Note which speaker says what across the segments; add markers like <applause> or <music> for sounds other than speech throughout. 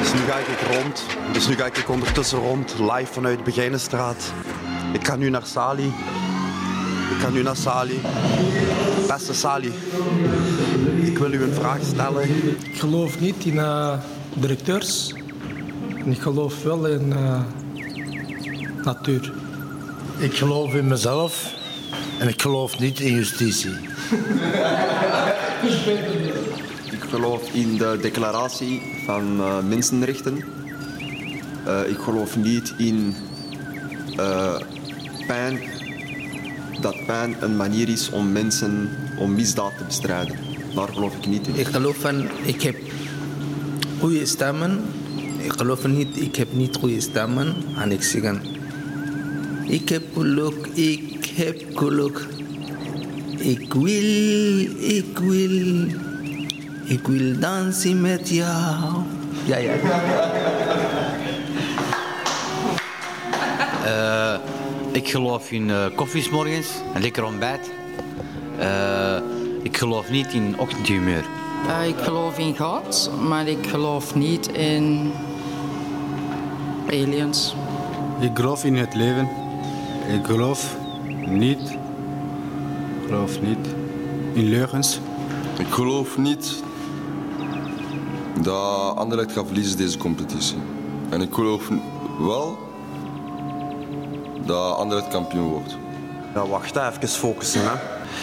Speaker 1: Dus nu ga ik rond. Dus nu ga ik ondertussen rond, live vanuit Begijnenstraat. Ik ga nu naar Sali. Ik ga nu naar Sali. Beste Sali, ik wil u een vraag stellen.
Speaker 2: Ik geloof niet in uh, directeurs. En ik geloof wel in uh, natuur.
Speaker 3: Ik geloof in mezelf en ik geloof niet in justitie.
Speaker 4: Ik geloof in de declaratie van uh, mensenrechten. ik geloof niet in pijn dat pijn een manier is om mensen, om misdaad te bestrijden. Daar geloof ik niet in.
Speaker 5: Ik geloof van, ik heb goede stemmen. Ik geloof niet, ik heb niet goede stemmen. En ik zeg, ik heb geluk, ik heb geluk. Ik wil, ik wil, ik wil dansen met jou. Ja, ja.
Speaker 6: Uh, <laughs> ik geloof in uh, koffies morgens, een lekker ontbijt. Uh, ik geloof niet in ochtendhumeur.
Speaker 7: Uh, ik geloof in God, maar ik geloof niet in aliens.
Speaker 8: Ik geloof in het leven. Ik geloof niet, geloof niet in leugens.
Speaker 9: Ik geloof niet dat Anderlecht gaat verliezen deze competitie. En ik geloof wel dat Anderlecht kampioen wordt.
Speaker 1: Ja, wacht even focussen. Hè.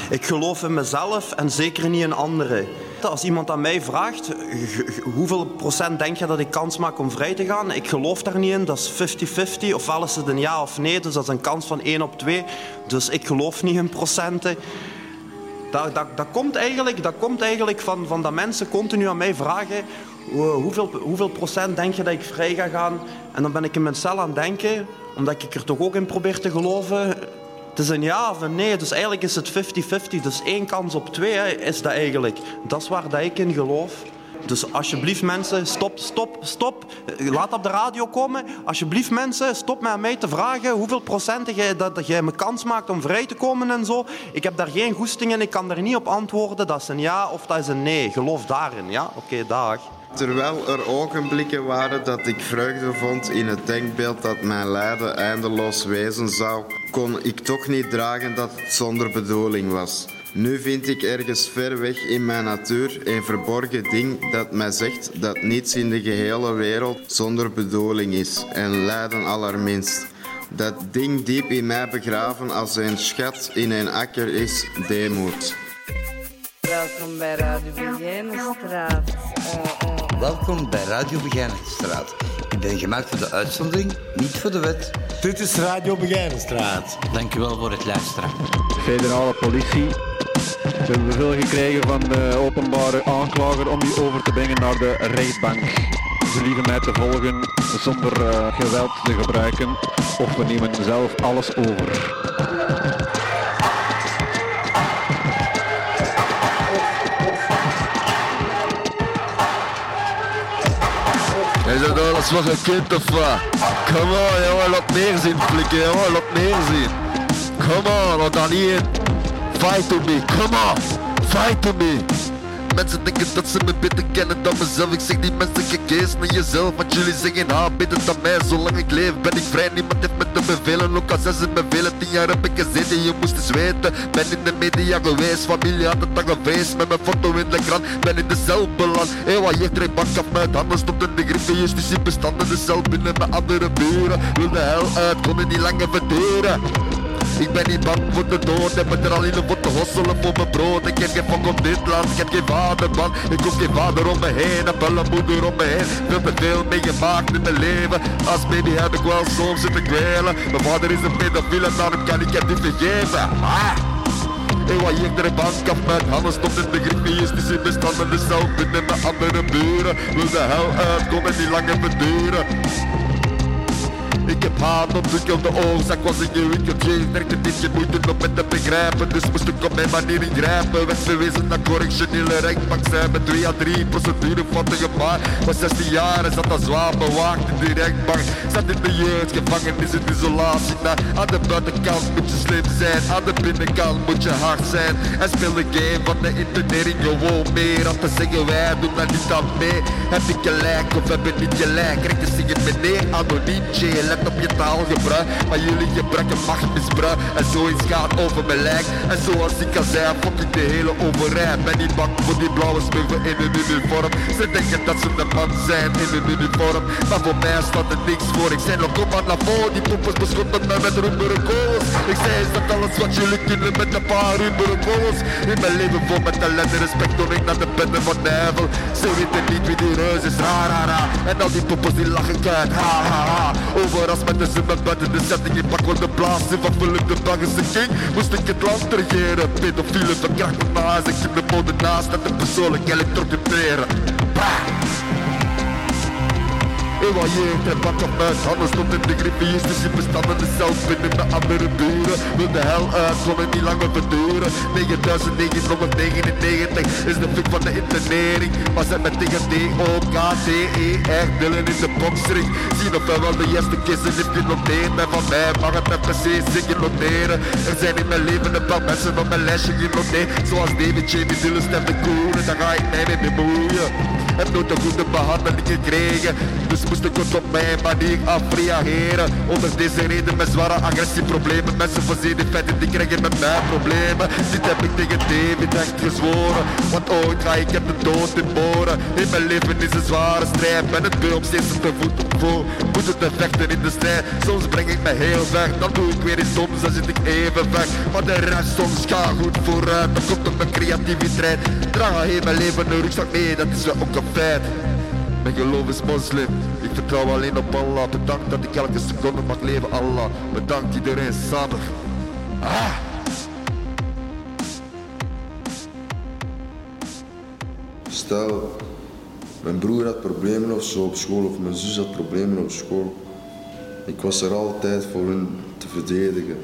Speaker 1: Ik geloof in mezelf en zeker niet in anderen. Als iemand aan mij vraagt, hoeveel procent denk je dat ik kans maak om vrij te gaan? Ik geloof daar niet in, dat is 50-50. Ofwel is het een ja of nee, dus dat is een kans van 1 op 2. Dus ik geloof niet in procenten. Dat, dat, dat komt eigenlijk, dat komt eigenlijk van, van dat mensen continu aan mij vragen hoeveel, hoeveel procent denk je dat ik vrij ga gaan? En dan ben ik in mijn cel aan het denken, omdat ik er toch ook in probeer te geloven. Het is een ja of een nee, dus eigenlijk is het 50-50. Dus één kans op twee hè, is dat eigenlijk. Dat is waar dat ik in geloof. Dus alsjeblieft mensen, stop, stop, stop. Laat op de radio komen. Alsjeblieft mensen, stop met mij te vragen hoeveel procent jij, dat, jij me kans maakt om vrij te komen en zo. Ik heb daar geen goesting in, ik kan daar niet op antwoorden. Dat is een ja of dat is een nee. Geloof daarin, ja? Oké, okay, dag.
Speaker 10: Terwijl er ogenblikken waren dat ik vreugde vond in het denkbeeld dat mijn lijden eindeloos wezen zou, kon ik toch niet dragen dat het zonder bedoeling was. Nu vind ik ergens ver weg in mijn natuur een verborgen ding dat mij zegt dat niets in de gehele wereld zonder bedoeling is en lijden allerminst. Dat ding diep in mij begraven als een schat in een akker is deemoed.
Speaker 11: Welkom bij Radio Begijnenstraat.
Speaker 12: Welkom bij Radio Begijnenstraat. Ik ben gemaakt voor de uitzondering, niet voor de wet.
Speaker 3: Dit is Radio Begijnenstraat.
Speaker 6: Dank u wel voor het luisteren.
Speaker 13: Federale politie. We hebben bevel gekregen van de openbare aanklager om u over te brengen naar de rechtbank. Ze liegen mij te volgen zonder uh, geweld te gebruiken of we nemen zelf alles over.
Speaker 14: Hij zegt, oh, dat is nog een kind of wat? Come on, jongen, laat meer zien flikken, jongen, laat meer zien. Come on, laat dan niet in. Fight to me, come on, fight to me. Mensen denken dat ze me beter kennen dan mezelf. Ik zeg die mensen, eens naar jezelf Want jullie zeggen, ah, beter dan mij. Zolang ik leef ben ik vrij, niemand heeft me te bevelen Ook al zijn ze bevelen, tien jaar heb ik gezeten Je moest eens weten, ben in de media geweest Familie had het dan gevreesd Met mijn foto in de krant, ben in de cel beland je trekt bak af mijn handen Stopt in de griffen, justitie. Bestanden De cel binnen mijn andere buren. Wil de hel uit, konden niet langer verteren ik ben niet bang voor de dood, heb me er al in voor te hosselen voor mijn brood. Ik heb geen fuck op dit land, ik heb geen vader man. Ik hoef geen vader om me heen, een moeder om me heen. Veel te veel meegemaakt in mijn leven. Als baby heb ik wel soms zitten kwelen. Mijn vader is een pedofiel en daarom kan ik het niet vergeven. Ah! Hey, wat je er bank af met handen stopt in de grip Justitie bestanden de cel binnen mijn andere buren Wil de hel uitkomen die langer verduren ik heb haat ontwikkeld, de oorzaak was in je Sterkte dit je moeite om met te begrijpen. Dus moest ik op mijn manier ingrijpen. Werd verwezen naar correctionele rechtbank zijn Met 2 à 3 procedure fouten maar. Was 16 jaar en zat al zwaar bewaakt in de rechtbank. Zat in de jeugdgevangenis in isolatie. Nou, aan de buitenkant moet je slim zijn, aan de binnenkant moet je hard zijn. En speel de game van de internering gewoon meer. Om te zeggen wij doen daar niet aan mee. Heb ik gelijk of heb ik niet gelijk? Te zingen meneer anoniem J. Let op je taalgebruik, maar jullie gebruiken machtmisbruik. En zoiets gaat over mijn lijk. En zoals ik al zei, fuck ik de hele overheid. Ben niet bang voor die blauwe smurfen in een uniform. Ze denken dat ze de man zijn in een uniform. Maar voor mij staat er niks voor. Ik zei nog kom maar naar voren, die poepers beschotten me met rubberen kogels. Ik zei is dat alles wat jullie kunnen met een paar rubberen kogels. In mijn leven vol met talent en respect toen ik naar de bende van de heuvel. Ze weten niet wie die reus is, ra. En al die poepers die lachen kuit, ha ha ha. Overal met de zimmer buiten de setting. Ik pak wel de plaats in van Philip de Belgische king. Moest ik het land regeren. Pedofielen verkrachten naast. Ik in de mode naast en de persoonlijk back. Elektrocuteren. Evalueert en pak op uit handen stond in de griffiers je bestanden zelf binnen met andere buren. Wil de hel uit, kon het niet langer verduren. 9999 is de fik van de internering. Maar zijn met tegen D-O-K-T-E-R Dillen in de boxring Zien of wel de eerste kisten heeft genoteerd En van mij. Mag het met precies zich noteren. Er zijn in mijn leven een paar mensen op mijn lijstje genoteerd Zoals David, Jamie, Dylan, Stef de Koenen Daar ga ik mij mee bemoeien. Heb nooit een goede behandeling gekregen. Dus moest ik op mijn manier afreageren Onder deze reden met zware agressieproblemen. Mensen voorzien in feiten die krijgen met mij problemen. Dit heb ik tegen David echt gezworen. Want ooit ga ik het de dood in boren. In mijn leven is een zware strijd. Ben het beu om steeds te voet op voor. Moet het te vechten in de strijd. Soms breng ik me heel ver Dan doe ik weer iets doms, dan zit ik even weg. Maar de rest soms gaat goed vooruit. Dan komt het mijn creativiteit. Draag heel mijn leven een rugzak. Mee Dat is wel ook een feit. Mijn geloof is moslim. Ik vertrouw alleen op Allah. Bedankt dat ik elke seconde mag leven, Allah. Bedankt iedereen samen. Ah.
Speaker 9: Stel, mijn broer had problemen of zo op school, of mijn zus had problemen op school. Ik was er altijd voor hun te verdedigen.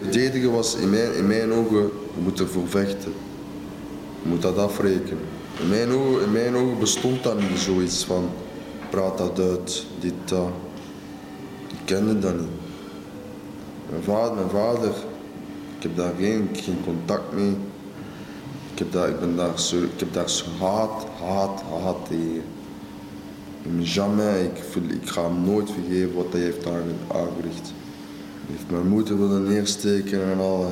Speaker 9: Verdedigen was in mijn, in mijn ogen, je moet ervoor vechten. Je moet dat afrekenen. In mijn, ogen, in mijn ogen bestond dat niet zoiets van praat dat uit, dit, dat. Ik kende dat niet. Mijn vader, mijn vader ik heb daar geen, geen contact mee. Ik heb daar, ik ben daar zo, ik heb daar zo haat, haat, haat tegen. Jamais, ik, voel, ik ga hem nooit vergeven wat hij heeft aange- aangericht. Hij heeft mijn moeder willen neersteken en al.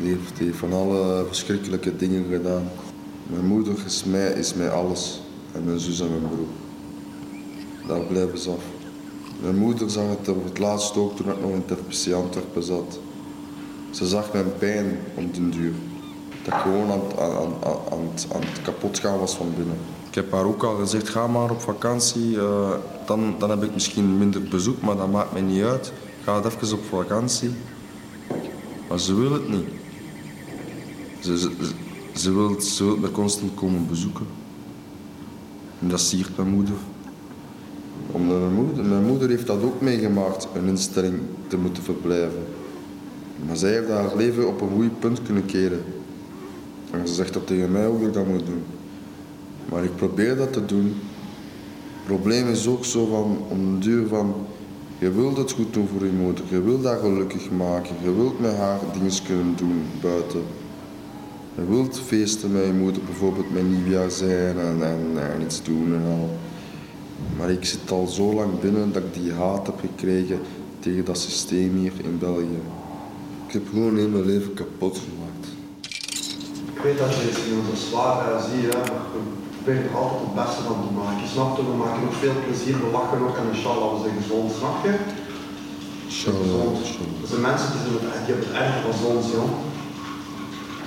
Speaker 9: die heeft van alle verschrikkelijke dingen gedaan. Mijn moeder is mij, is mij alles. En mijn zus en mijn broer. Daar blijven ze af. Mijn moeder zag het op het laatst ook toen ik nog in Terpsy Antwerpen zat. Ze zag mijn pijn op den duur. Dat ik gewoon aan, aan, aan, aan, het- kapot gaan was van binnen. Ik heb haar ook al gezegd, ga maar op vakantie. eh, dan, dan heb ik misschien minder bezoek, maar dat maakt mij niet uit. Ga even op vakantie. Maar ze wil het niet. Ze, ze, wil, ze me constant komen bezoeken. En dat siert mijn moeder. Omdat mijn moeder, mijn moeder heeft dat ook meegemaakt, een instelling te moeten verblijven. Maar zij heeft haar leven op een goed punt kunnen keren. En ze zegt dat tegen mij ik dat moet doen. Maar ik probeer dat te doen. Het probleem is ook zo van, om de duur van... Je wilt het goed doen voor je moeder. Je wilt haar gelukkig maken. Je wilt met haar dingen kunnen doen buiten. Je wilt feesten met je moeder, bijvoorbeeld met nieuwjaar zijn en, en, en iets doen en al. Maar ik zit al zo lang binnen dat ik die haat heb gekregen tegen dat systeem hier in België. Ik heb gewoon heel mijn leven kapot gemaakt.
Speaker 1: Ik weet dat je het heel zwaar zie, hè, maar we proberen er altijd het beste van te maken. Snap je? We maken ook veel plezier, we lachen ook en inshallah, we zijn gezond, snap je?
Speaker 9: Inshallah,
Speaker 1: Er zijn mensen die, zijn het, die hebben het erg van ons, jong.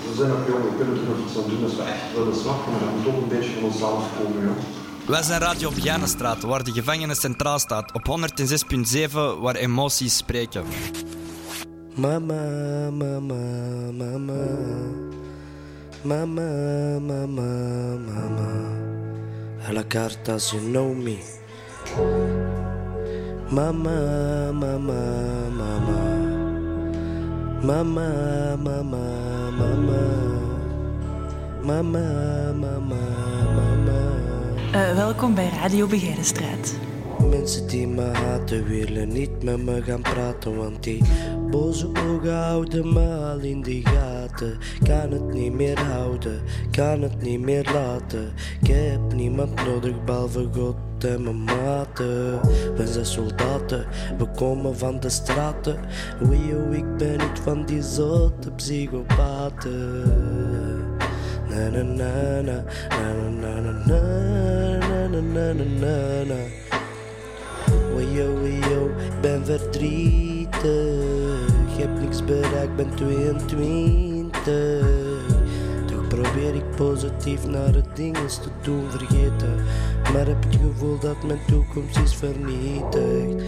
Speaker 1: We zijn nog jong, we kunnen er nog iets aan doen als we echt willen snappen, maar dat moet ook een beetje van onszelf komen, jong.
Speaker 15: Wij zijn Radio Vianenstraat, waar de gevangenis centraal staat. Op 106.7, waar emoties spreken.
Speaker 16: Mama, mama, mama. Mama, mama, mama. A la carta, you know me. Mama, mama, mama. Mama, mama, mama. Mama, mama,
Speaker 17: Eh, welkom bij Radio Begijnenstraat.
Speaker 16: Mensen die me haten willen niet met me gaan praten, want die boze ogen houden me al in de gaten. Kan het niet meer houden, kan het niet meer laten. Ik heb niemand nodig behalve God en mijn maten. We zijn soldaten, we komen van de straten. Wee, oh, ik ben niet van die zotte psychopaten. Na na na na na na na na ik ben verdrietig. Ik heb niks bereikt, ben 22. Toch probeer ik positief naar het dingen te doen vergeten. Maar heb het gevoel dat mijn toekomst is vernietigd.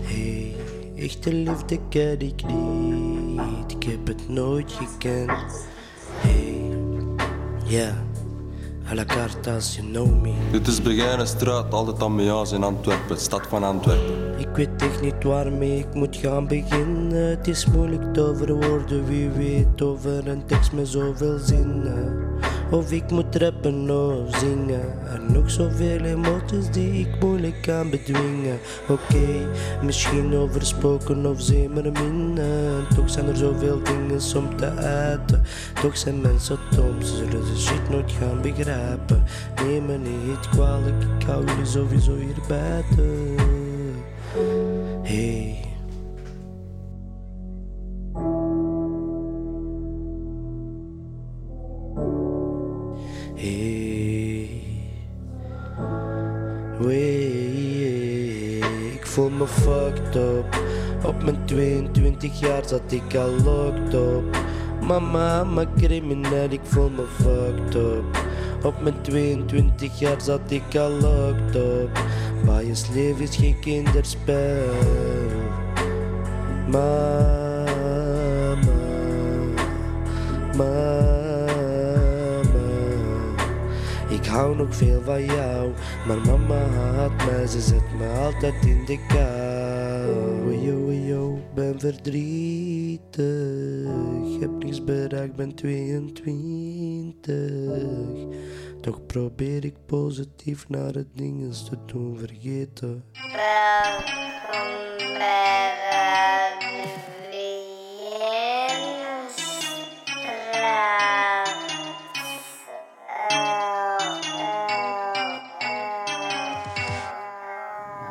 Speaker 16: Hey, echte liefde ken ik niet. Ik heb het nooit gekend. Hey, ja, à la carte as you know me.
Speaker 18: Dit is Begijnenstraat, altijd aan Meaas in Antwerpen, stad van Antwerpen.
Speaker 16: Ik weet echt niet waarmee ik moet gaan beginnen. Het is moeilijk te verwoorden, wie weet over een tekst met zoveel zinnen. Of ik moet rappen of zingen. Er nog zoveel emoties die ik moeilijk kan bedwingen. Oké, misschien overspoken of zeemerminnen. Toch zijn er zoveel dingen om te uiten. Toch zijn mensen dom, ze zullen de shit nooit gaan begrijpen. Neem me niet kwalijk, ik hou jullie sowieso hier buiten. Hey. Hey. Up. Op mijn 22 jaar zat ik al locked up. Mama, mijn crimineel, ik voel me fucked up. Op mijn 22 jaar zat ik al locked up. Bias leven is geen kinderspel. Mama, mama. Ik hou nog veel van jou, maar mama haat mij, ze zet me altijd in de Yo, yo, ben verdrietig, heb niks bereikt, ben 22. Toch probeer ik positief naar het dingen te doen vergeten.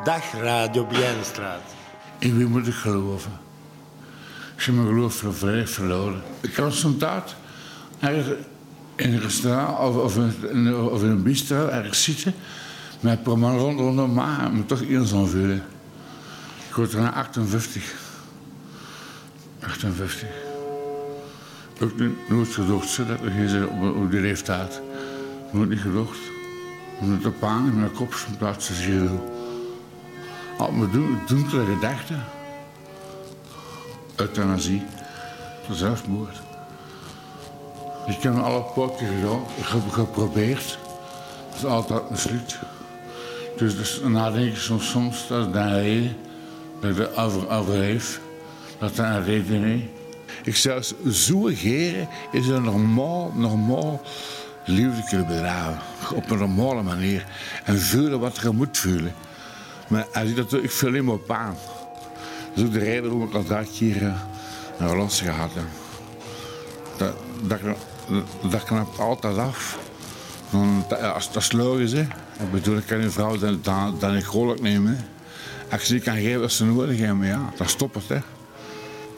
Speaker 3: Dag Radio Bijenstraat. In wie moet ik geloven? Ik heb mijn geloof volledig verloren. Ik soms uit ergens in een restaurant of, of, in, of een bistro ergens zitten met man rond rondom en me toch eenzaam voelen. Ik word er naar 58. 58. Ook niet, nooit gedacht zo, dat ik hier op, op die leeftijd. Nooit niet gedacht. Omdat de paan in mijn kop van plaats is hier. Al mijn doen- donkere gedachten. Euthanasie. Zelfmoord. Ik heb alle heb geprobeerd. Dat is altijd mislukt. Dus, dus dan denk ik soms, soms dat is een reden dat ik er over, overleef. Dat dat een reden. Ik zou zo geren is een normaal, normaal liefde kunnen bedrijven. Op een normale manier. En voelen wat je moet voelen. Maar als ik dat ik voel alleen maar pijn. Dat is ook de reden waarom ik al drie keer eh, een relance gehad heb. Dat, dat, dat knapt altijd af. Dan, dat, als dat is logisch, hè. Ik bedoel, ik kan een vrouw dan, dan, dan ik nemen. hè. Als niet kan geven wat ze nodig hebben, ja, dan stopt het, hè.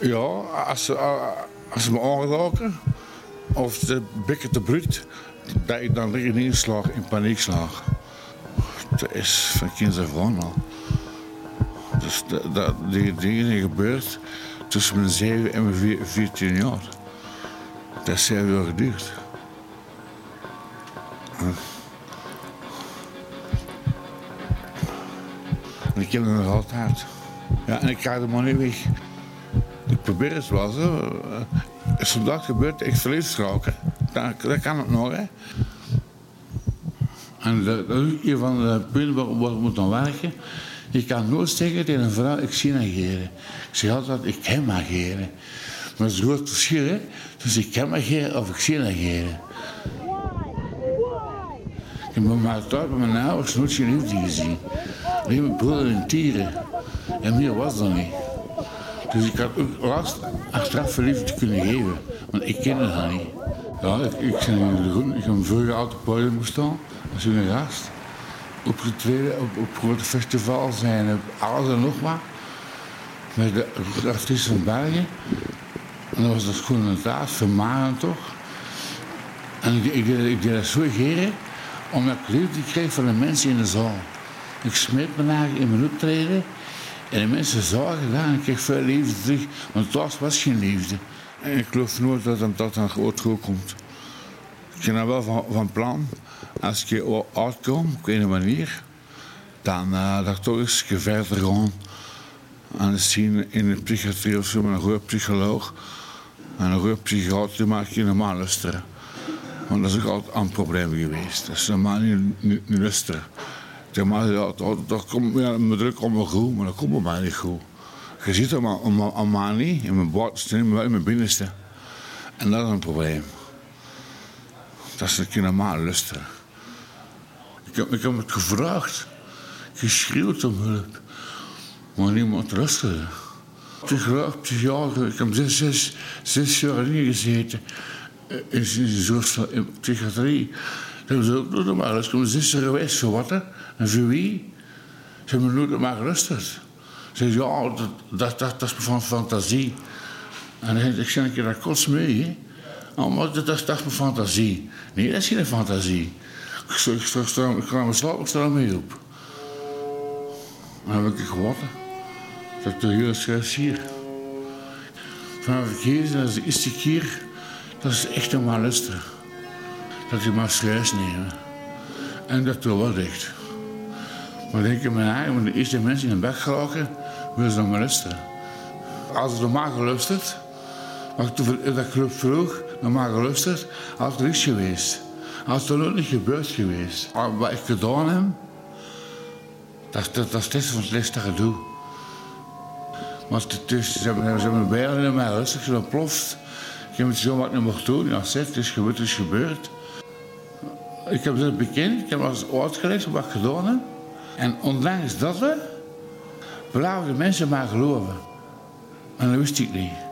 Speaker 3: Ja, als ze, als ze me aanraken, of ze bikken te bruut, dat ik dan liggen inslag, in paniek slaag. Dat is van kind af aan al. Dus dat, dat, die dingen gebeurt tussen mijn 7 en mijn vier- 14 jaar. Dat is zeven geduurd. En ik heb het nog altijd. Ja, en ik ga er maar niet weg. Ik probeer het wel zo. Als vandaag gebeurt, ik verliefd raken. Dan, dan kan het nog. En dat is een van de punten waar waar we moeten werken. Je kan nooit zeggen tegen een vrouw, ik zie ageren. Ik zeg altijd, ik kan ageren. Maar het is een groot verschil, hè. Dus ik kan ageren of ik zie ageren. Ik heb maar thuis bij mijn ouders nooit geen liefde gezien. Alleen mijn broer en tieren. En meer was dat niet. Dus ik had ook last achteraf verliefd kunnen geven. Want ik kende dat niet. Ja, ik, ik ben in de groen. Ik heb op. Gast. Opgetreden op, op grote festivals en op alles en nog wat. Met de de artiesten van België. En dat was dat gewoon een taas, toch. En ik, ik, ik deed dat zo geren, omdat ik liefde kreeg van de mensen in de zaal. Ik smeet me eigenlijk in mijn optreden. En de mensen zagen dat en ik kreeg veel liefde terug. Want thuis was geen liefde. En ik geloof nooit dat dat, dan ooit goed komt. Ik ben dan wel van, plan, als ik uitkom, op een manier, dan eh, dat ik toch eens verder gaan aan de in de psychiatrie of zo met een goede psycholoog. En een goede psychiater maak je normaal luisteren. Want dat is ook altijd een probleem geweest. Dat is normaal niet, niet, niet luisteren. Maar, dat, dat komt, ja, mijn druk wel goed, maar dat komt bij mij niet goed. Je ziet het maar, maar niet in mijn buitenste, maar in mijn binnenste. En dat is een probleem. Dat is een keer normaal luisteren. Ik heb, ik heb het gevraagd, geschreeuwd om hulp, maar niemand luisterde. Psycholoog, psychiater, ik heb zes, zes, zes jaar ingezeten eh, in een soort van psychiatrie. Ze hebben ze ook nooit maar eens. Ik ben zes jaar geweest voor wat en voor wie? Ze hebben nooit maar geluisterd. Ze zeggen, ja, dat, dat, dat, dat is van fantasie. En ik, ik zeg een keer, dat kost mee, hè. Oh, maar dat, dat, dat is mijn fantasie. Nee, dat is geen fantasie. Ik, ik, ik, ga mijn slaap, ik er mee op. Dan heb ik gewatten. Dat de hele schrijf hier. Vanaf ik hier, dat is de eerste keer, dat is echt een luisteren. Dat ik maar sluis nemen. En dat doe wel echt. Maar denk ik mijn eigen, de eerste mensen in de bek geraken, willen ze dan maar luisteren. Als het normaal geluisterd, maar toen ik dat club vroeg, normaal geluisterd, had er niks geweest. Had er ook niet gebeurd geweest. Wat ik gedaan heb, dat, dat, is het van het liefste gedoe. Maar het ze hebben, ze hebben in mij rustig, ze ontploft. Ik heb het zo wat niet mocht doen. Ja, zeg, het is gebeurd, het is gebeurd. Ik heb het bekend, ik heb alles uitgelegd wat ik gedaan heb. En ondanks dat blijven de mensen maar geloven. En dat wist ik niet.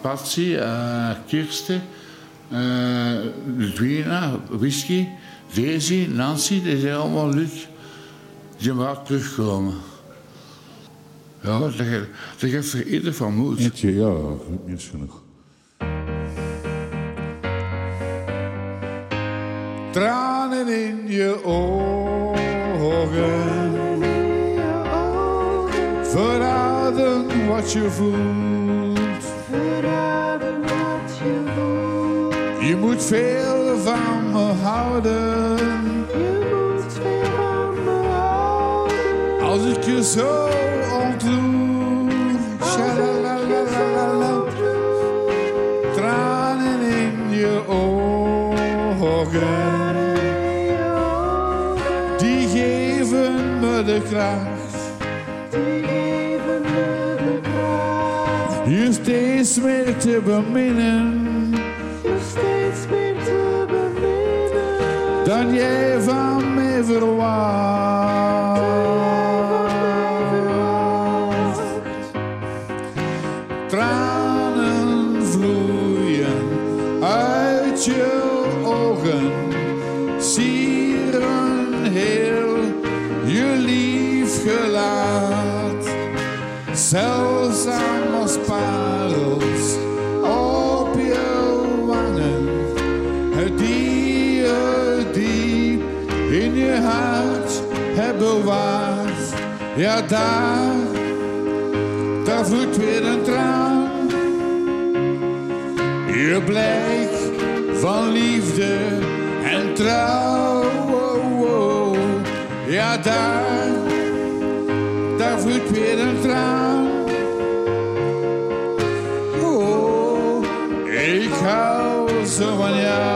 Speaker 3: Patsy, eh, Kirsten, eh Ludwina, Whisky, Daisy, Nancy, die zijn allemaal Luc. Die zijn wel teruggekomen. Ja, dat geeft, dat geeft voor ieder van moed.
Speaker 19: Eentje, ja, niet is genoeg.
Speaker 3: Tranen in je ogen. Verraden wat je voelt. Je moet veel van me houden. Je moet veel van me houden. Als ik je zo ontroer. Shalalalalala. Tranen in je ogen. Die geven me de kracht. Steeds meer te beminnen. Je steeds meer te beminnen. Dan jij van mij verwacht. Ja, daar daar vloeit weer een traan. Je blijk van liefde en trouw. Ja, daar, daar vloeit weer een traan. Oh, ik hou zo van jou.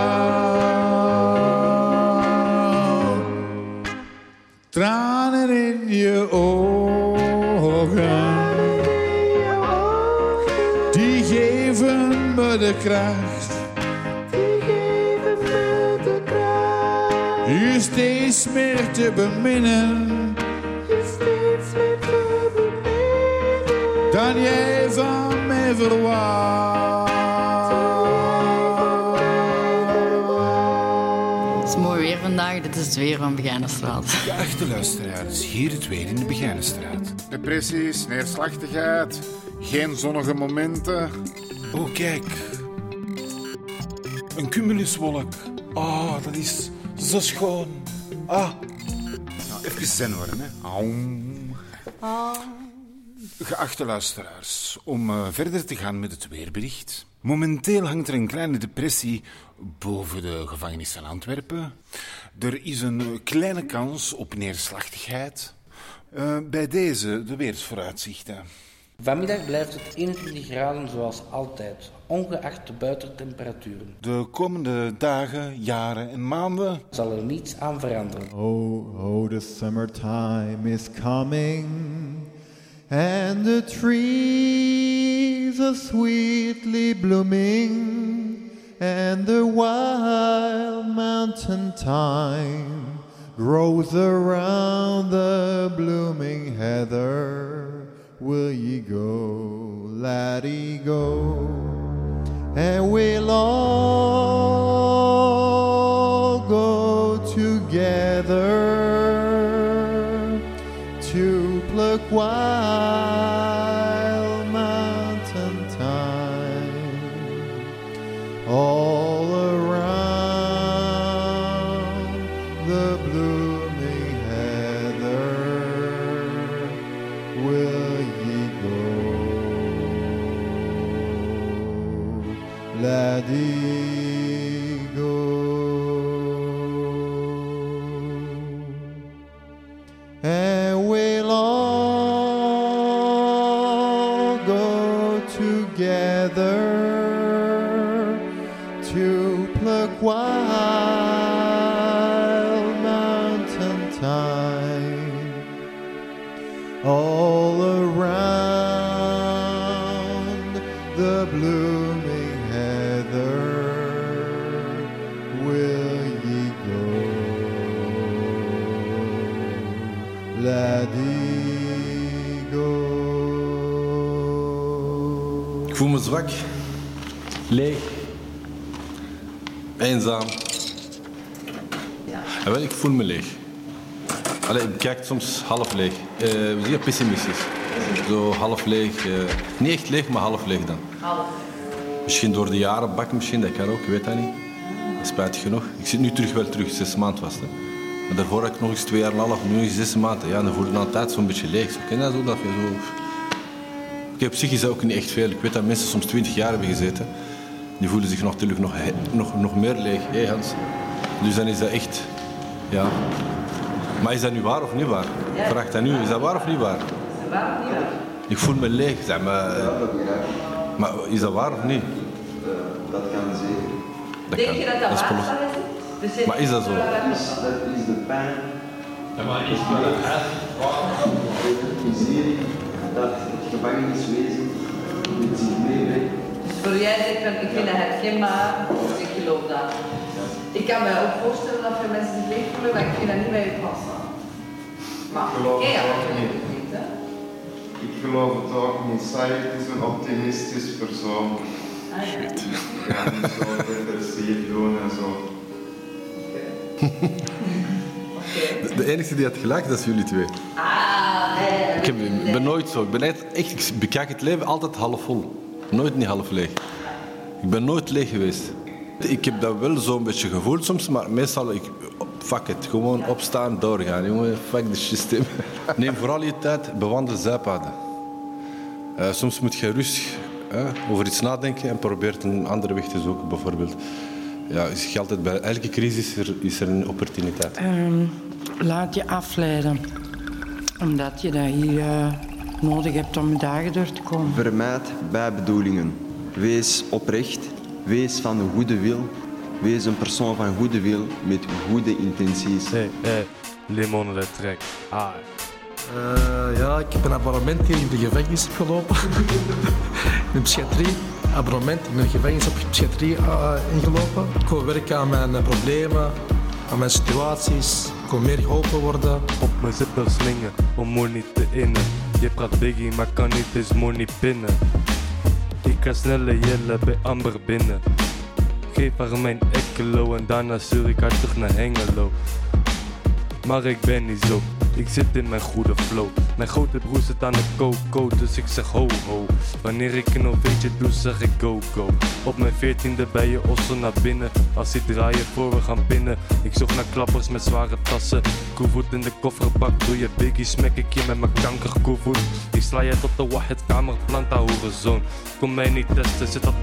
Speaker 3: Geven me de kracht. Die geven me de kracht. steeds meer te beminnen. Dan jij van mij verwacht.
Speaker 7: Het is mooi weer vandaag, dit is het weer van Begijnenstraat.
Speaker 3: Geachte luisteraars, hier het weer in de Begijnenstraat. Depressies, neerslachtigheid, geen zonnige momenten. Oh, kijk. Een cumuluswolk. Ah, dat is zo schoon. Ah. Nou, even zen worden, hè. Aum. Geachte luisteraars, om eh, verder te gaan met het weerbericht. Momenteel hangt er een kleine depressie boven de gevangenis van Antwerpen. Er is een eh, kleine kans op neerslachtigheid. Eh, bij deze de weersvooruitzichten.
Speaker 20: Vanmiddag blijft het 21 graden zoals altijd, ongeacht de buitentemperaturen.
Speaker 3: De komende dagen, jaren en maanden
Speaker 20: zal er niets aan veranderen.
Speaker 21: Oh, oh, the summertime is coming, and the trees are sweetly blooming, and the wild mountain thyme grows around the blooming heather. Will ye go, laddie, go? And we'll all go together to pluck wild the blooming heather. Will ye go, laddie, go?
Speaker 18: Ik voel me zwak, leeg, eenzaam. Ja. wel, ik voel me leeg. Allee, ik kijk soms half leeg. Eh zeer pessimistisch. Zo half leeg. eh, niet echt leeg, maar half leeg dan. Misschien door de jaren bak, misschien, dat kan ook, ik weet dat niet. Spijtig genoeg. Ik zit nu terug wel terug, zes maanden vast. Hè. Maar daarvoor had ik nog eens twee jaar en een half, nu eens zes maanden. Ja, dan voel ik altijd zo'n beetje leeg. Zo, ken je dat zo? Dat je zo... Ik heb psychisch ook niet echt veel. Ik weet dat mensen soms twintig jaar hebben gezeten. Die voelen zich natuurlijk nog, nog, nog meer leeg. Hé Hans. Dus dan is dat echt... Ja. Maar is dat nu waar of niet waar? Vraag dat nu. Is dat waar of niet waar? Ik voel me leeg. Zeg maar, maar is dat waar of niet?
Speaker 4: Dat kan zeker.
Speaker 18: Dat kan. dat is polo- Maar is dat zo?
Speaker 4: Dat is de pijn.
Speaker 18: maar is dat
Speaker 4: De miserie dat het gevangeniswezen met zich meebrengt.
Speaker 11: Dus voor jij zegt van ik vind dat herkenbaar, dus ik geloof dat. Ik kan me ook voorstellen dat veel mensen zich leeg voelen, maar ik vind dat niet bij je passen. Maar
Speaker 10: geloof
Speaker 11: oké,
Speaker 10: het
Speaker 11: ja, ik
Speaker 10: geloof het ook niet. Sayed is een optimistisch persoon.
Speaker 11: Shit.
Speaker 10: Ik ga niet zo depressief doen en zo.
Speaker 18: De, de enige die had gelijk, dat is jullie twee.
Speaker 11: Ah, nee.
Speaker 18: Ik heb- ben nooit zo. Ik ben echt, echt, ik bekijk het leven altijd half vol. Nooit niet half leeg. Ik ben nooit leeg geweest. Ik heb dat wel zo'n beetje gevoeld soms, maar meestal, ik, fuck it, gewoon opstaan, doorgaan. Jongen, fuck het systeem. <laughs> Neem vooral je tijd, bewandel zijpaden. Eh, soms moet je rustig hè, over iets nadenken en probeert een andere weg te zoeken, bijvoorbeeld. Ja, altijd, bij elke crisis is er, is er een opportuniteit.
Speaker 7: Ehm, laat je afleiden. Omdat je dat hier eh, nodig hebt om je dagen door te komen.
Speaker 4: Vermijd bijbedoelingen. Wees oprecht. Wees van de goede wil. Wees een persoon van goede wil met goede intenties.
Speaker 22: Hey, hey, limon de trek. Ah.
Speaker 2: Eh, ja, ik heb een abonnement hier in de gevangenis opgelopen. <laughs> in de psychiatrie. Abonnement in de gevangenis op de psychiatrie eh, ingelopen. Ik wil werken aan mijn problemen. aan mijn situaties. Ik kon meer geholpen worden.
Speaker 22: Op mijn zipper slingen om money te innen. Je praat biggie, maar kan niet eens money pinnen. Ik ga sneller jellen bij Amber binnen. Geef haar mijn ekkelo en daarna stuur ik haar terug naar Hengelo. Maar ik ben niet zo, ik zit in mijn goede flow. Mijn grote broer zit aan de coco, dus ik zeg ho ho. Wanneer ik een OV'tje doe, zeg ik go go. Op mijn veertiende bij je ossen naar binnen. Als die draaien voor we gaan pinnen. Ik zoek naar klappers met zware tassen. Koevoet in de kofferbak, doe je biggie, smek ik je met mijn kanker koevoet. Ik sla je tot de wahed kamerplanta hoerenzoon. Kom mij niet testen, zit al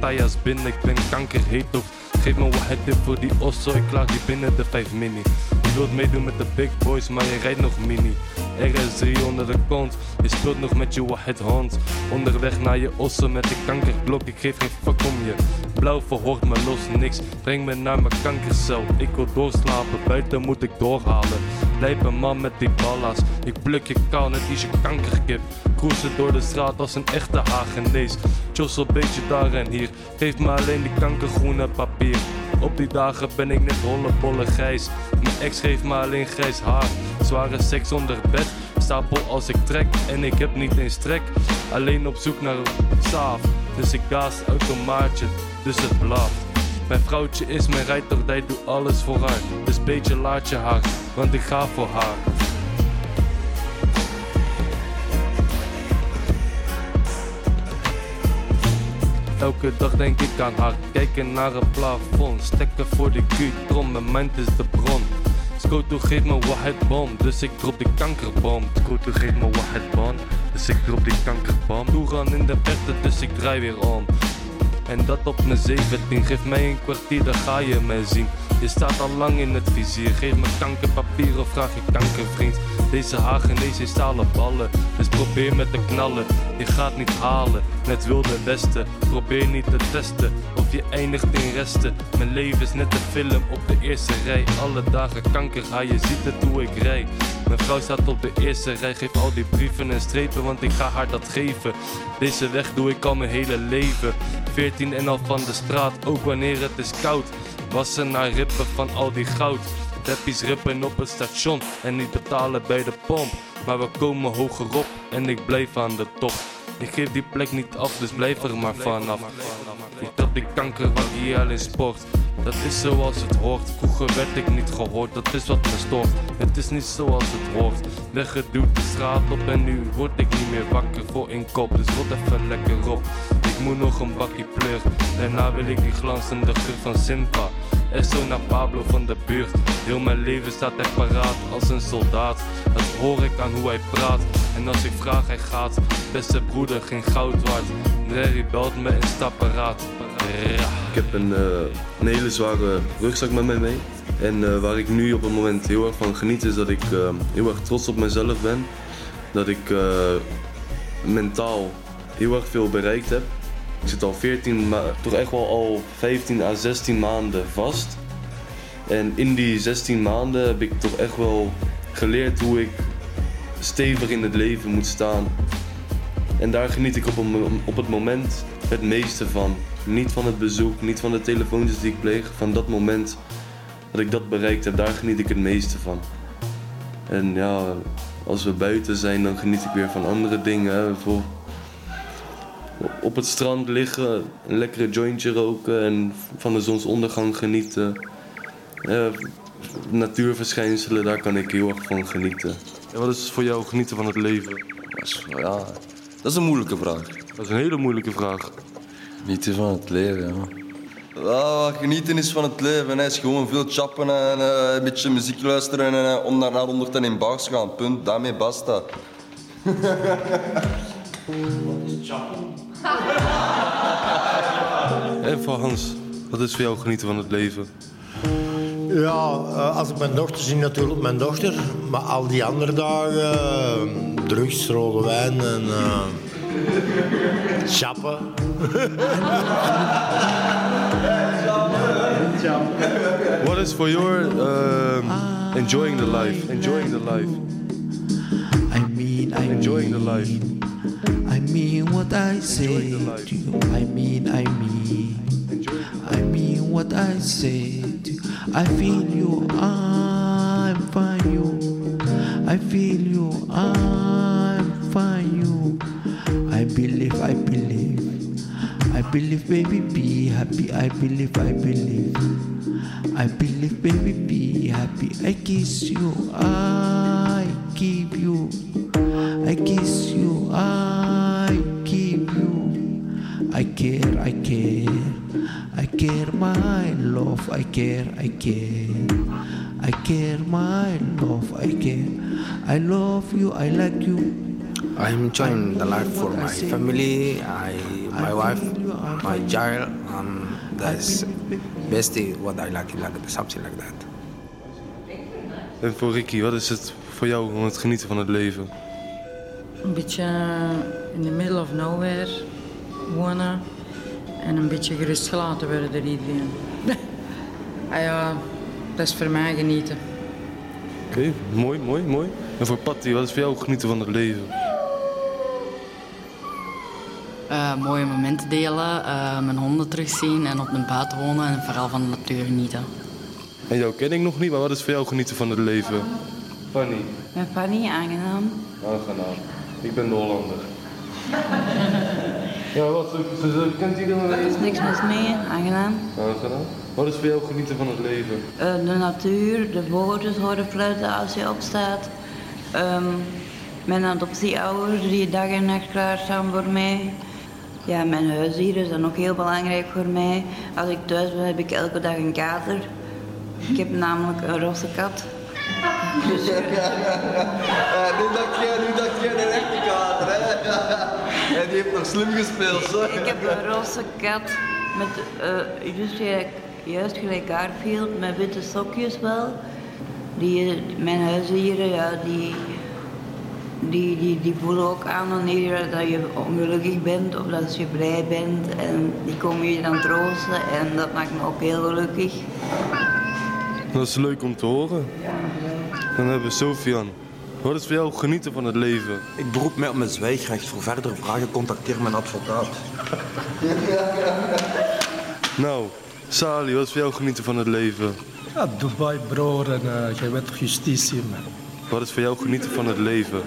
Speaker 22: binnen, ik ben kankerheet of Geef me wahed tip voor die osso, ik klaar die binnen de 5 mini. Je wilt meedoen met de big boys, maar je rijdt nog mini. RS3 onder de kont, je speelt nog met je wahed hand. Onderweg naar je ossen met die kankerblok, ik geef geen fuck om je. Blauw verhoort me los niks, breng me naar mijn kankercel. Ik wil doorslapen, buiten moet ik doorhalen. Blijf een man met die balla's, ik pluk je kaal net als je kankerkip. Cruisen door de straat als een echte Hagenees. Jossel beetje daar en hier, geef me alleen die kankergroene papier. Op die dagen ben ik net hollebolle grijs. Mijn ex geeft me alleen grijs haar. Zware seks onder bed, stapel als ik trek. En ik heb niet eens trek, alleen op zoek naar saaf. Dus ik gaas automaatje, dus het blaft. Mijn vrouwtje is mijn rijtordij, doe alles voor haar. Dus beetje laat je haar, want ik ga voor haar. Elke dag denk ik aan haar, kijken naar het plafond. Stekken voor de Q-tron, mijn mind is de bron. Skoto geeft me wahed bom, dus ik drop die kankerbom. Skoto geeft me wahed bom, dus ik drop die kankerbom. Toegaan in de verte, dus ik draai weer om. En dat op mijn 17, geef mij een kwartier, dan ga je mij zien. Je staat al lang in het vizier, geef me kankerpapier of vraag je kankervriend. Deze Hagenees heeft stalen ballen, dus probeer met te knallen. Je gaat niet halen, net wilde westen. Probeer niet te testen, je eindigt in resten. Mijn leven is net een film op de eerste rij. Alle dagen kanker, ha, je ziet het hoe ik rij. Mijn vrouw staat op de eerste rij, geef al die brieven en strepen, want ik ga haar dat geven. Deze weg doe ik al mijn hele leven. 14 en al van de straat, ook wanneer het is koud. Wassen naar rippen van al die goud. Deppies rippen op het station en niet betalen bij de pomp. Maar we komen hogerop en ik blijf aan de top. Ik geef die plek niet af, dus blijf er maar vanaf. Ik trap die kanker van IL in sport. Dat is zoals het hoort. Vroeger werd ik niet gehoord, dat is wat me stoort. Het is niet zoals het hoort. Weggeduwd de straat op en nu word ik niet meer wakker voor een kop. Dus rot even lekker op. Ik moet nog een bakje pleur. Daarna wil ik die glanzende geur van Simpa. En zo naar Pablo van de buurt. Heel mijn leven staat hij paraat als een soldaat. Dat hoor ik aan hoe hij praat. En als ik vraag, hij gaat. Beste broeder, geen goud waard. Larry belt me paraat. Ja.
Speaker 23: Ik heb een, eh, een hele zware rugzak met mij mee. En eh, waar ik nu op het moment heel erg van geniet is dat ik eh, heel erg trots op mezelf ben. Dat ik mentaal heel erg veel bereikt heb. Ik zit al 14, ma- toch echt wel al 15 à 16 maanden vast. En in die 16 maanden heb ik toch echt wel geleerd hoe ik stevig in het leven moet staan. En daar geniet ik op, op het moment het meeste van. Niet van het bezoek, niet van de telefoontjes die ik pleeg. Van dat moment dat ik dat bereikt heb, daar geniet ik het meeste van. En ja, als we buiten zijn, dan geniet ik weer van andere dingen. Op het strand liggen, een lekkere jointje roken en van de zonsondergang genieten. Eh, natuurverschijnselen, daar kan ik heel erg van genieten.
Speaker 22: En wat is voor jou genieten van het leven?
Speaker 23: Ja, dat is een moeilijke vraag.
Speaker 22: Dat is een hele moeilijke vraag.
Speaker 23: Genieten van het leven, ja.
Speaker 9: Genieten is van het leven. Hè. is gewoon veel chappen en eh, een beetje muziek luisteren en uh, om onder ten in bars gaan. Punt. Daarmee basta. <laughs>
Speaker 22: En voor Hans, wat is voor jou genieten van het leven?
Speaker 24: Ja, eh, als ik mijn dochter zie, natuurlijk mijn dochter. Maar al die andere dagen, eh, drugs, rode wijn en eh chappen. <laughs>
Speaker 22: What is for your um, enjoying the life? Enjoying the life.
Speaker 25: I mean, I
Speaker 22: enjoying the life.
Speaker 25: I mean what I say to you. I mean, I mean. I mean what I say. I feel you, I'm fine you. I feel you, I'm fine you. I believe, I believe. I believe, baby, be happy. I believe, I believe. I believe, baby, be happy. I kiss you, I keep you. I kiss you, I love. I care, I care. I care, my love. I care. I love you, I like you.
Speaker 26: I'm enjoying the life for my family, I, my wife, my child, and that's basically what I like, like something like that.
Speaker 23: En voor Ricky, wat is het voor jou om het genieten van het leven?
Speaker 7: Een beetje in the middle of nowhere wonen en een beetje gerustgelaten worden door iedereen. Ah ja, dat is voor mij genieten.
Speaker 23: Oké, mooi, mooi, mooi. En voor Patty, wat is voor jou genieten van het leven?
Speaker 27: Eh, mooie momenten delen, eh, mijn honden terugzien en op een buiten wonen en vooral van de natuur genieten.
Speaker 23: En jou ken ik nog niet, maar wat is voor jou genieten van het leven? Fanny.
Speaker 27: Met Fanny, aangenaam.
Speaker 23: Aangenaam. Ik ben de Hollander. <laughs> ja, wat? Ze, ze, kent iedereen
Speaker 27: Er is niks mis mee, aangenaam.
Speaker 23: Aangenaam. Wat is voor jou genieten van het leven?
Speaker 27: Eh, de natuur, de vogeltjes horen fluiten als je opstaat. Ehm, mijn adoptieouders die dag en nacht klaarstaan voor mij. Ja, mijn huisdieren zijn ook heel belangrijk voor mij. Als ik thuis ben heb ik elke dag een kater. Ik heb namelijk een rosse kat. Dus, <laughs>
Speaker 28: Ja, nu dat je, nu dat je een echte kater, hè. En die heeft nog slim gespeeld, zo.
Speaker 27: Ik heb een roze kat met eh, gelijk, juist gelijk Garfield, met witte sokjes wel. Die, mijn huisdieren, ja, die, die, die, die voelen ook aan wanneer dat je ongelukkig bent of dat je blij bent. En die komen je dan troosten en dat maakt me ook heel gelukkig.
Speaker 23: Dat is leuk om te horen. Dan hebben we Sofian. Wat is voor jou genieten van het leven?
Speaker 1: Ik beroep mij op mijn zwijgrecht. Voor verdere vragen contacteer mijn advocaat.
Speaker 23: Nou, Sali, wat is voor jou genieten van het leven?
Speaker 2: Ja, Dubai, bro, en uh, jij bent toch justitie, man.
Speaker 23: Wat is voor jou genieten van het leven?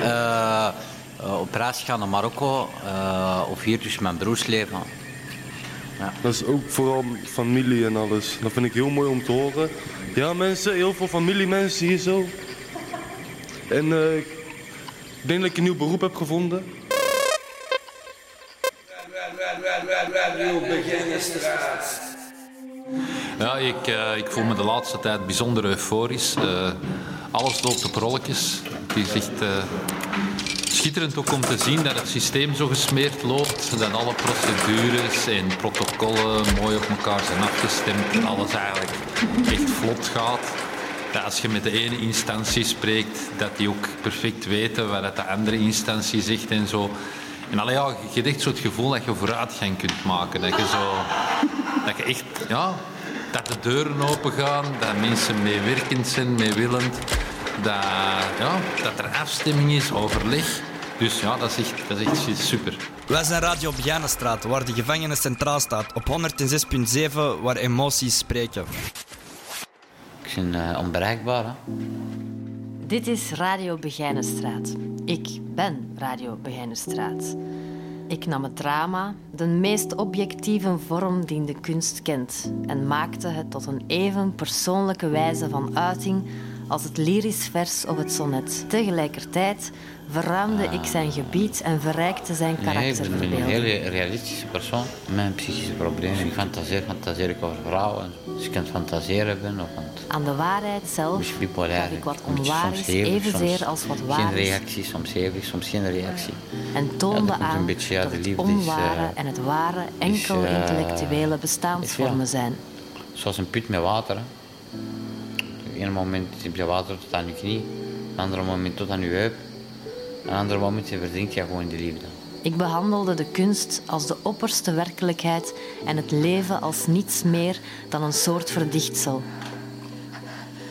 Speaker 29: Eh, eh, op reis gaan naar Marokko eh, of hier dus mijn broersleven. Ja.
Speaker 23: Dat is ook vooral familie en alles. Dat vind ik heel mooi om te horen. Ja, mensen, heel veel familiemensen hier zo. En eh, ik denk dat ik een nieuw beroep heb gevonden.
Speaker 30: Ja, ik, eh, ik voel me de laatste tijd bijzonder euforisch. Eh, alles loopt op rolletjes. Het is echt eh, schitterend ook om te zien dat het systeem zo gesmeerd loopt. Dat alle procedures en protocollen mooi op elkaar zijn afgestemd. Dat alles eigenlijk echt vlot gaat. Dat als je met de ene instantie spreekt, dat die ook perfect weten wat de andere instantie zegt en zo. En allee, ja, je hebt echt zo het gevoel dat je vooruitgang kunt maken. Dat je, zo, dat je echt, ja, dat de deuren open gaan, dat mensen meewerkend zijn, meewillend. Dat, ja, dat er afstemming is, overleg. Dus ja, dat is echt, dat is echt super.
Speaker 15: Wij zijn Radio Begijnenstraat, waar de gevangenis centraal staat. Op 106.7, waar emoties spreken.
Speaker 29: Ik ben eh, onbereikbaar. Hè?
Speaker 31: Dit is Radio Begijnenstraat. Ik ben Radio Begijnenstraat. Ik nam het drama, de meest objectieve vorm die de kunst kent, en maakte het tot een even persoonlijke wijze van uiting als het lyrisch vers of het sonnet. Tegelijkertijd verruimde ik zijn gebied en verrijkte zijn
Speaker 29: Nee, ik ben een hele realistische persoon. Mijn psychische problemen. Ik fantaseer, fantaseer ik over vrouwen. Dus ik kan het fantaseren ben of aan
Speaker 31: de waarheid zelf
Speaker 29: bipolair.
Speaker 31: ik wat onwaar is,
Speaker 29: hevig,
Speaker 31: evenzeer
Speaker 29: soms
Speaker 31: als wat
Speaker 29: Geen
Speaker 31: waar is.
Speaker 29: reactie, soms hevig, soms geen reactie.
Speaker 31: En toonde
Speaker 29: een
Speaker 31: aan
Speaker 29: beetje, ja,
Speaker 31: dat het
Speaker 29: is,
Speaker 31: onware
Speaker 29: eh,
Speaker 31: en het ware enkel
Speaker 29: eh,
Speaker 31: intellectuele bestaansvormen zijn.
Speaker 29: Zoals een put met water. Hè. Een moment heb je water tot aan je knie. Een ander moment tot aan je heup. Een ander moment verdrinkt je gewoon in de liefde.
Speaker 31: Ik behandelde de kunst als de opperste werkelijkheid en het leven als niets meer dan een soort verdichtsel.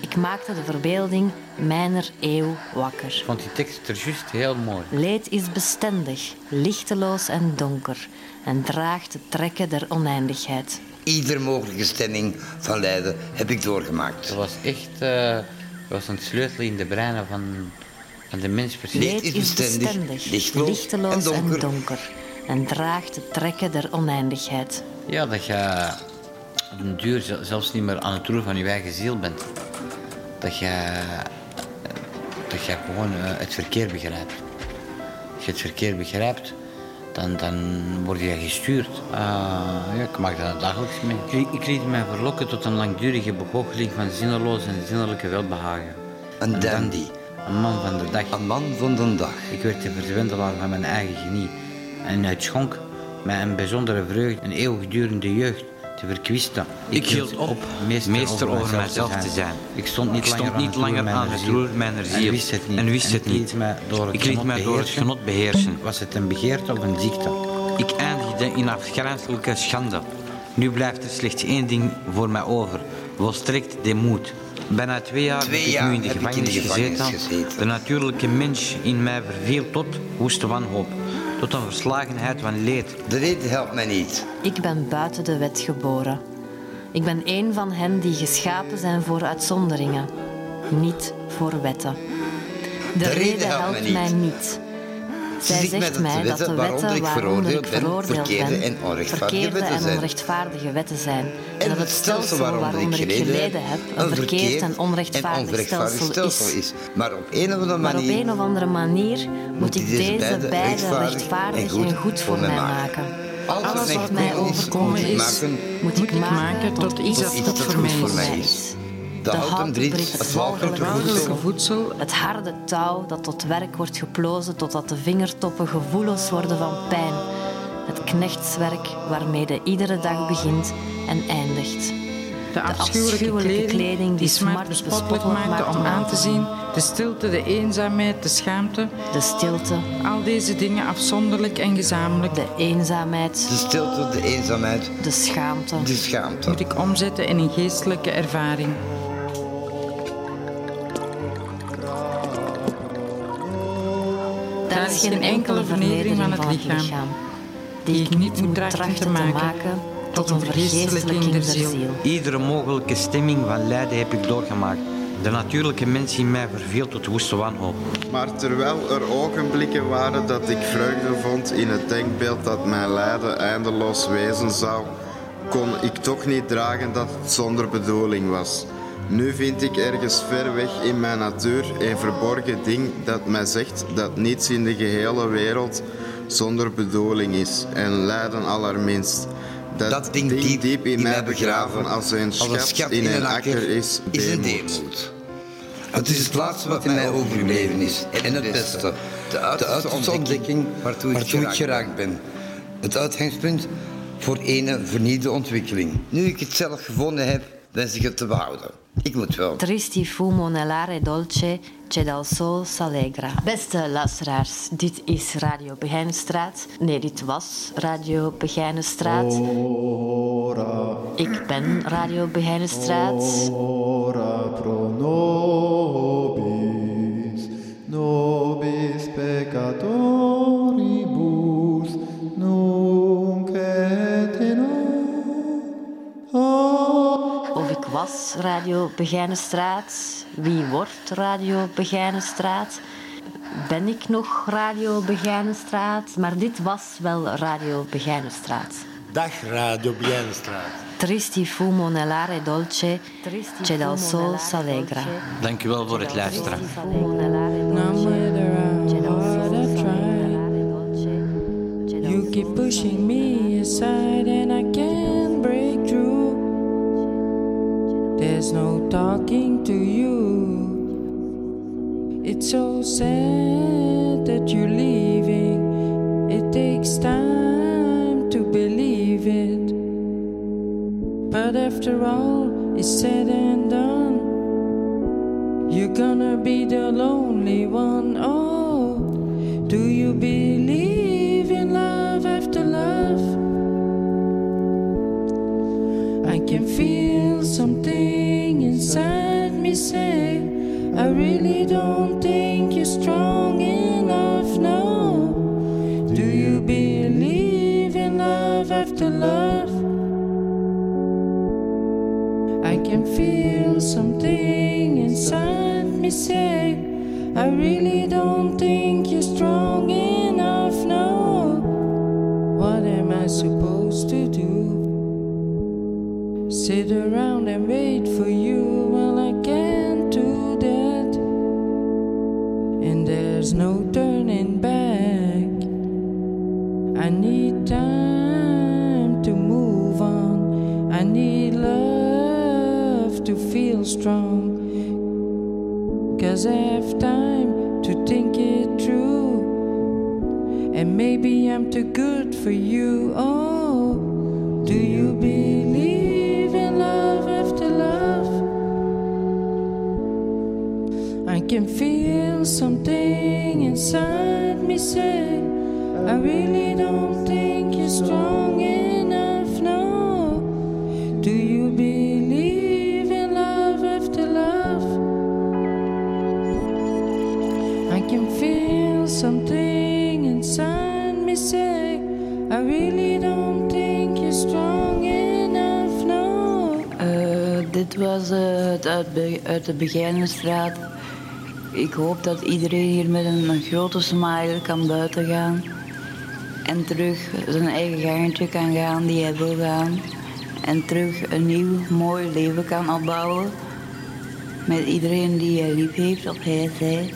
Speaker 31: Ik Ik maakte de verbeelding mijner eeuw wakker.
Speaker 29: Ik vond die tekst er juist heel mooi.
Speaker 31: Leed is bestendig, lichteloos en donker en draagt de trekken der oneindigheid.
Speaker 32: Iedere mogelijke stemming van lijden heb ik doorgemaakt.
Speaker 29: Dat was echt eh, dat was een sleutel in de breinen van, van de mens precies.
Speaker 31: Leed is bestendig, lichteloos en donker. en draagt de trekken der oneindigheid.
Speaker 29: Ja, dat je op een duur zel- zelfs niet meer aan het roer van je eigen ziel bent. Dat je, dat je gewoon eh, het verkeer begrijpt. Als je het verkeer begrijpt, dan, dan word je gestuurd. Ah, ja, ik maak dat dagelijks mee. Ik, ik liet mij verlokken tot een langdurige begoocheling van zinneloos en zinnelijke welbehagen.
Speaker 32: Een dandy.
Speaker 29: Een man van de dag.
Speaker 32: Een man van de dag.
Speaker 29: Ik werd de verzwendelaar van mijn eigen genie. En het schonk mij een bijzondere vreugde, een eeuwigdurende jeugd te verkwisten.
Speaker 33: Ik hield op meester, over mijzelf te zijn.
Speaker 29: Ik stond niet
Speaker 33: Ik
Speaker 29: langer,
Speaker 33: stond niet langer aan het roer mijner ziel.
Speaker 29: En wist het niet.
Speaker 33: En wist het
Speaker 29: ik
Speaker 33: niet.
Speaker 29: liet mij door het,
Speaker 33: Ik liet
Speaker 29: genot,
Speaker 33: mij door het
Speaker 29: beheersen.
Speaker 33: genot beheersen.
Speaker 29: Was het een begeerte of een ziekte?
Speaker 33: Ik eindigde in afgrijzelijke schande. Nu blijft er slechts één ding voor mij over. Volstrekt demoed. Bijna twee jaar
Speaker 32: Twee
Speaker 33: heb ik nu in de
Speaker 32: in de
Speaker 33: gevangenis gezeten.
Speaker 32: gezeten.
Speaker 33: De natuurlijke mens in mij verviel tot woeste wanhoop. Tot een verslagenheid van leed.
Speaker 32: De reden helpt mij niet.
Speaker 31: Ik ben buiten de wet geboren. Ik ben een van hen die geschapen zijn voor uitzonderingen, niet voor wetten. De,
Speaker 32: De reden
Speaker 31: reden
Speaker 32: helpt
Speaker 31: helpt
Speaker 32: mij
Speaker 31: mij
Speaker 32: niet.
Speaker 31: Zij
Speaker 32: zegt mij dat de wetten waaronder ik veroordeeld ben, verkeerde en onrechtvaardige
Speaker 31: verkeerde
Speaker 32: wetten
Speaker 31: en
Speaker 32: zijn.
Speaker 31: onrechtvaardige wetten zijn. En, dat het stelsel waaronder ik geleden heb een verkeerd en onrechtvaardig stelsel is.
Speaker 32: Maar op een of andere
Speaker 31: Maar op
Speaker 32: manier
Speaker 31: een of andere manier moet ik deze beide rechtvaardig en goed voor mij maken. Alles wat mij overkomen is, moet ik maken tot iets dat voor mij is.
Speaker 32: De houten brit, het walgelijke voedsel,
Speaker 31: voedsel, het harde touw dat tot werk wordt geplozen totdat de vingertoppen gevoelloos worden van pijn. Het knechtswerk waarmee de iedere dag begint en eindigt.
Speaker 7: De afschuwelijke kleding die smart bespottelijk maakte om aan te zien. De stilte, de eenzaamheid, de schaamte.
Speaker 31: De stilte.
Speaker 7: Al deze dingen afzonderlijk en gezamenlijk.
Speaker 31: De eenzaamheid.
Speaker 32: de stilte, de eenzaamheid,
Speaker 31: De schaamte.
Speaker 32: de schaamte.
Speaker 7: Moet ik omzetten in een geestelijke ervaring.
Speaker 31: Is geen enkele vernedering van het lichaam die ik niet moet trachten te maken tot een vergeestelijking der ziel.
Speaker 33: Iedere mogelijke stemming van lijden heb ik doorgemaakt. De natuurlijke mens in mij verviel tot woeste wanhoop.
Speaker 10: Maar terwijl er ogenblikken waren dat ik vreugde vond in het denkbeeld dat mijn lijden eindeloos wezen zou, kon ik toch niet dragen dat het zonder bedoeling was. Nu vind ik ergens ver weg in mijn natuur een verborgen ding dat mij zegt dat niets in de gehele wereld zonder bedoeling is en lijden allerminst. Dat, ding diep, in mij begraven als een schat, in een akker is,
Speaker 32: is een
Speaker 10: deemoed.
Speaker 32: Het is het laatste wat mij overgebleven is. En het beste. De uiterste ontdekking waartoe ik geraakt ben. Het uitgangspunt voor een vernieuwde ontwikkeling. Nu ik het zelf gevonden heb, wens ik het te behouden. Ik moet wel.
Speaker 31: Tristi fumo nell'are dolce, c'è dal sol s'allegra. Beste luisteraars, dit is Radio Begijnenstraat. Nee, dit was Radio Begijnenstraat. Ik ben Radio Begijnenstraat.
Speaker 21: Ora pro nobis,
Speaker 31: was Radio Begijnenstraat. Wie wordt Radio Begijnenstraat? Ben ik nog Radio Begijnenstraat? Maar dit was wel Radio Begijnenstraat.
Speaker 24: Dag Radio Bienenstraat.
Speaker 31: Tristi fumo nell'are dolce, c'è dal sol s'allegra.
Speaker 33: Dank u wel voor het luisteren.
Speaker 7: You keep pushing me aside and I to you. It's so sad that you're leaving. It takes time to believe it. But after all is said and done, you're gonna be the lonely one. Oh, do you believe
Speaker 33: strong. Cause I have time to think it through. And maybe I'm too good for you. Oh, do you believe in love after love? I can feel something inside me say, I really don't think you're strong enough.
Speaker 27: Dit was eh, het uit, de Begijnenstraat. Ik hoop dat iedereen hier met een, grote smile kan buiten gaan. En terug zijn eigen gangetje kan gaan die hij wil gaan. En terug een nieuw, mooi leven kan opbouwen. Met iedereen die hij lief heeft, of hij, zij.